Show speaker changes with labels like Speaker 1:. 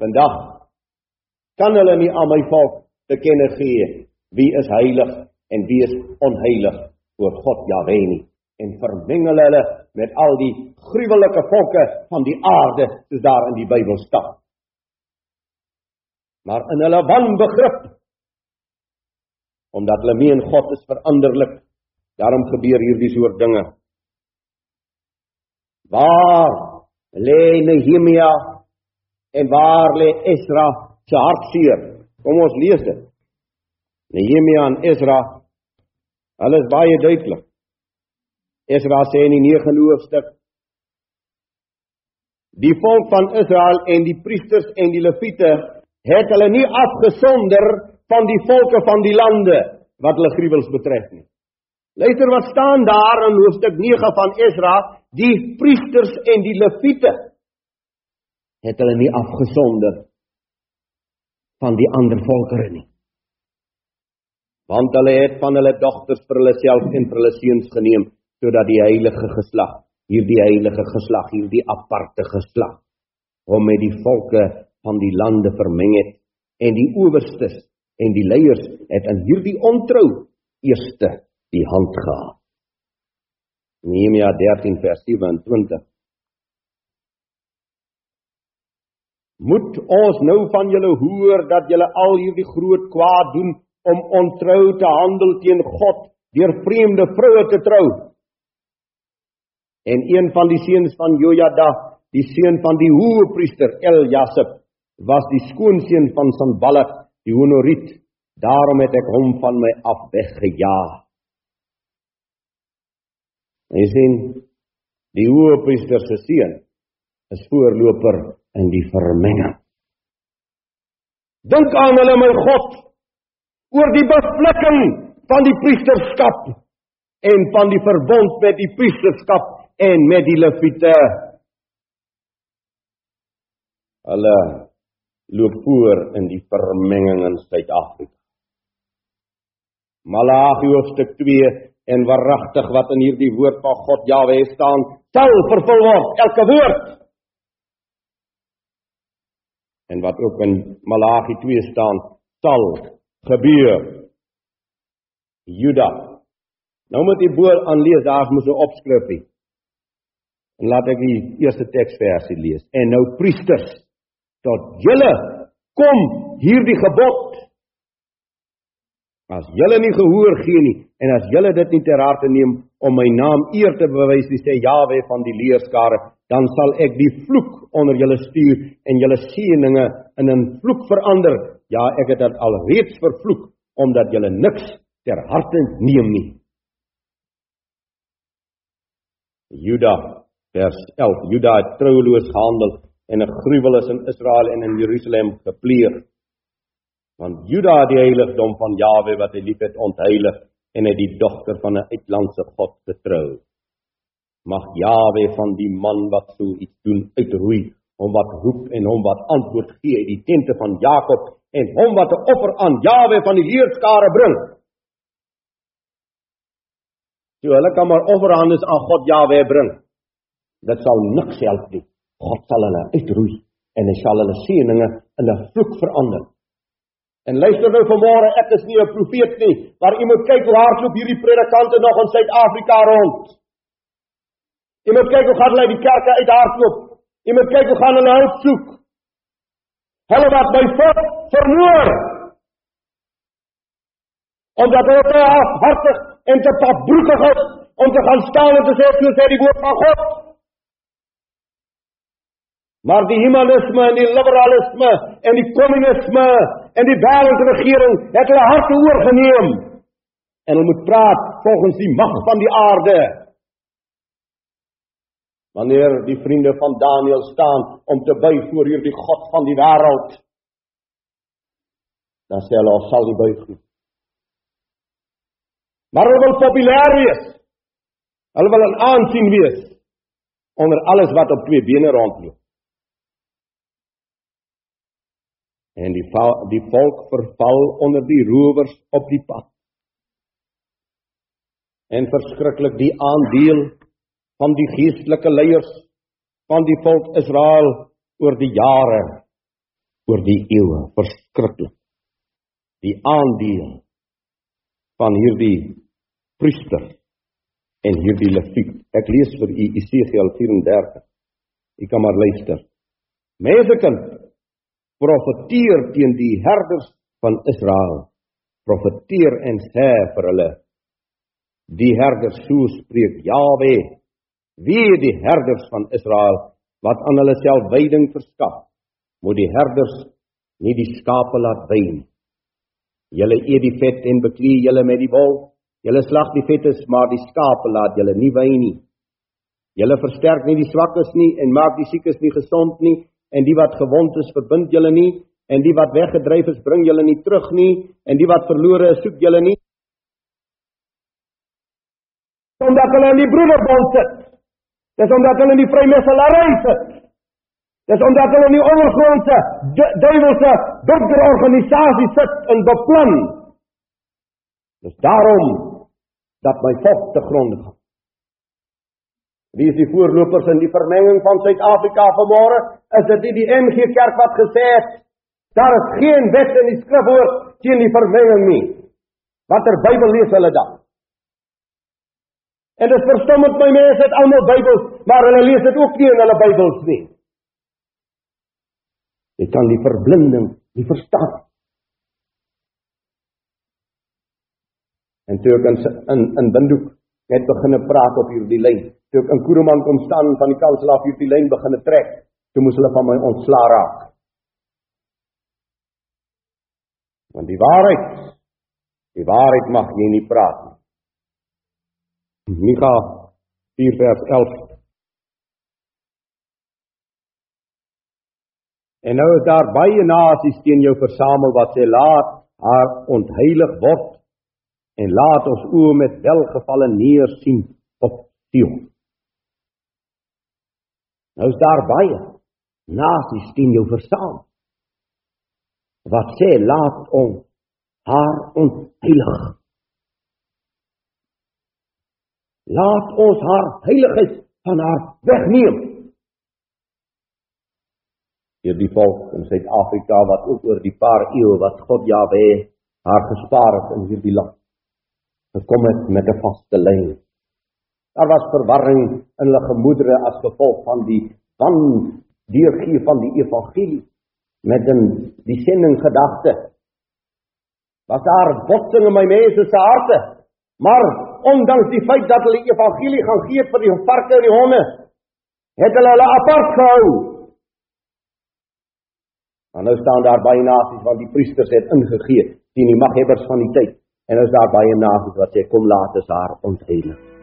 Speaker 1: Vandag kan hulle nie aan my volk te kenne gee wie is heilig en wie is onheilig voor God Jahwe nie en vermeng hulle met al die gruwelike volke van die aarde soos daar in die Bybel staan. Maar in hulle wanbegrip omdat hulle meen God is veranderlik, daarom gebeur hierdie soort dinge. Waar lê Nehemia en waar lê Esra se hartseer? Kom ons lees dit. Nehemia en Esra hulle is baie duidelik. Esra sê in die 9de hoofstuk Die volk van Israel en die priesters en die leviete het hulle nie afgesonder van die volke van die lande wat hulle gruwels betref nie. Luister wat staan daar in hoofstuk 9 van Esra, die priesters en die leviete het hulle nie afgesonder van die ander volkere nie. Want hulle het van hulle dogters vir hulle self en vir hulle seuns geneem sodat die heilige geslag, hierdie heilige geslag, hierdie aparte geslag, hom met die volke van die lande vermeng het en die owerstes en die leiers het aan hierdie ontrou eerste die hand gehad. Nehemia 13 vers 27 Moet ons nou van julle hoor dat julle al hierdie groot kwaad doen om ontrou te handel teen God deur vreemde vroue te trou? En een van die seuns van Jojada, die seun van die hoëpriester Eljasib, was die skoonseun van Sanballat, die Honoriet. Daarom het ek hom van my af weggejaag. Jy sien, die hoëpriester se seun is voorloper in die vermenging. Dink aan hulle my God oor die bevlekking van die priesterskap en van die verbond met die priesterskap en met die leviete. Hulle loop voor in die vermenging in Suid-Afrika. Malagi hoofstuk 2 en waaragtig wat in hierdie woord van God Jahwe staan, sal vervul word elke woord en wat ook in Malagi 2 staan, sal gebeur. Juda. Nou moet jy boel aanlees, daar moet 'n opskrifie. En laat ek die eerste teksversie lees. En nou priesters, tot julle kom hierdie gebod. As julle nie gehoor gee nie en as julle dit nie ter harte neem om my naam eer te bewys, sê Jawe van die leerskare, dan sal ek die vloek onder julle stuur en julle seëninge in 'n vloek verander. Ja, ek het dit al reeds vervloek omdat julle niks ter harte neem nie. Juda vers 11. Juda het trouloos gehandel en 'n gruwel is in Israel en in Jerusalem gepleeg. Want Juda het die heiligdom van Jawe wat hy liefhet ontheilig en het die dogter van 'n uitlandse god getrou mag Jawe van die man wat so iets doen uitroei hom wat roep en hom wat antwoord gee uit die tente van Jakob en hom wat 'n offer aan Jawe van die leerskare bring. So hulle kan maar offerhandes aan God Jawe bring. Dit sal niks help nie. God sal hulle uitroei en hy sal hulle seëninge in 'n vloek verander. En luister nou vanmôre, ek is nie 'n profeet nie, maar jy moet kyk hoe hardloop hierdie predikante nog in Suid-Afrika rond. Jy moet kyk hoe gaan hulle die kerke uithardloop. Jy moet kyk hoe gaan hulle hulp soek. Hulle wat by volk vermoor. Omdat hulle te hartig en te papbroekig is om te gaan staan en te sê so sê die woord van God. Maar die humanisme en die liberalisme en die kommunisme en die wêreldregering het hulle harte oorgeneem. En hulle moet praat volgens die mag van die aarde. Wanneer die vriende van Daniël staan om te buig voor hierdie God van die wêreld, dan sê hulle ons sal nie buig nie. Maar hulle wil populêr wees. Hulle wil 'n aansien wees onder alles wat op twee bene rondloop. En die val, die volk verval onder die rowers op die pad. en verskriklik die aandeel van die geestelike leiers van die volk Israel oor die jare oor die eeue. Verskriklik. Die aandeel van hierdie priester en hierdie leviet. Ek lees vir u Esegiel 34 u kan maar luister. Mensekind profeteer teen die herders van Israel. Profeteer en sê vir hulle die herders so spreek Jawe wie die herders van Israel wat aan hulle self veiding verskaf moet die herders nie die skape laat vei nie julle eet die vet en beklee julle met die wol julle slag die vetes maar die skape laat julle nie vei nie. Julle versterk nie die swakkes nie en maak die siekes nie gesond nie en die wat gewond is verbind julle nie en die wat weggedryf is bring julle nie terug nie en die wat verlore is soek julle nie omdat hulle in die broederbond sit. Dis omdat hulle in die vrymesselary sit. Dis omdat hulle in die ondergrondse duiwelse burgerorganisasie sit en beplan. Dis daarom dat my volk te gronde gaan. Wie is die voorlopers in die vermenging van Suid-Afrika vanmôre? Is dit nie die NG Kerk wat gesê het daar is geen wet in die skrifwoord teen die vermenging nie? Watter Bybel lees hulle dan? En dit verstom met my mense het almal Bybels, maar hulle lees dit ook nie in hulle Bybels nie. Jy kan die verblinding nie verstaan. En toe ek in in, in Bindoek net begine praat op hierdie lyn, toe ek in Kuruman kom staan van die kansel af hierdie lyn begine trek, toe moes hulle van my ontslaa raak. Want die waarheid, die waarheid mag jy nie praat nie. Micha 4 vers 11. En nou is daar baie nasies teen jou versamel wat sê laat haar ontheilig word en laat ons oë met welgevalle neer sien op Sion. Nou is daar baie nasies teen jou versamel wat sê laat ons haar ontheilig Laat ons haar heiligheid van haar wegneem. Hier die volk in Suid-Afrika wat ook oor die paar eeue wat God Jahwe haar gespaar het in hierdie land gekom het met 'n vaste lyn. Daar was verwarring in hulle gemoedere as gevolg van die van deurgee van die evangelie met 'n die sending gedagte. Was daar botsing in my mense se harte? Maar ondanks die feit dat hulle evangelie gaan gee vir die varke en die honde, het hulle hulle apart gehou. Maar nou staan daar baie nasies want die priesters het ingegee teen die maghebbers van die tyd. En nou is daar baie nasies wat sê kom laat ons haar ontheilig.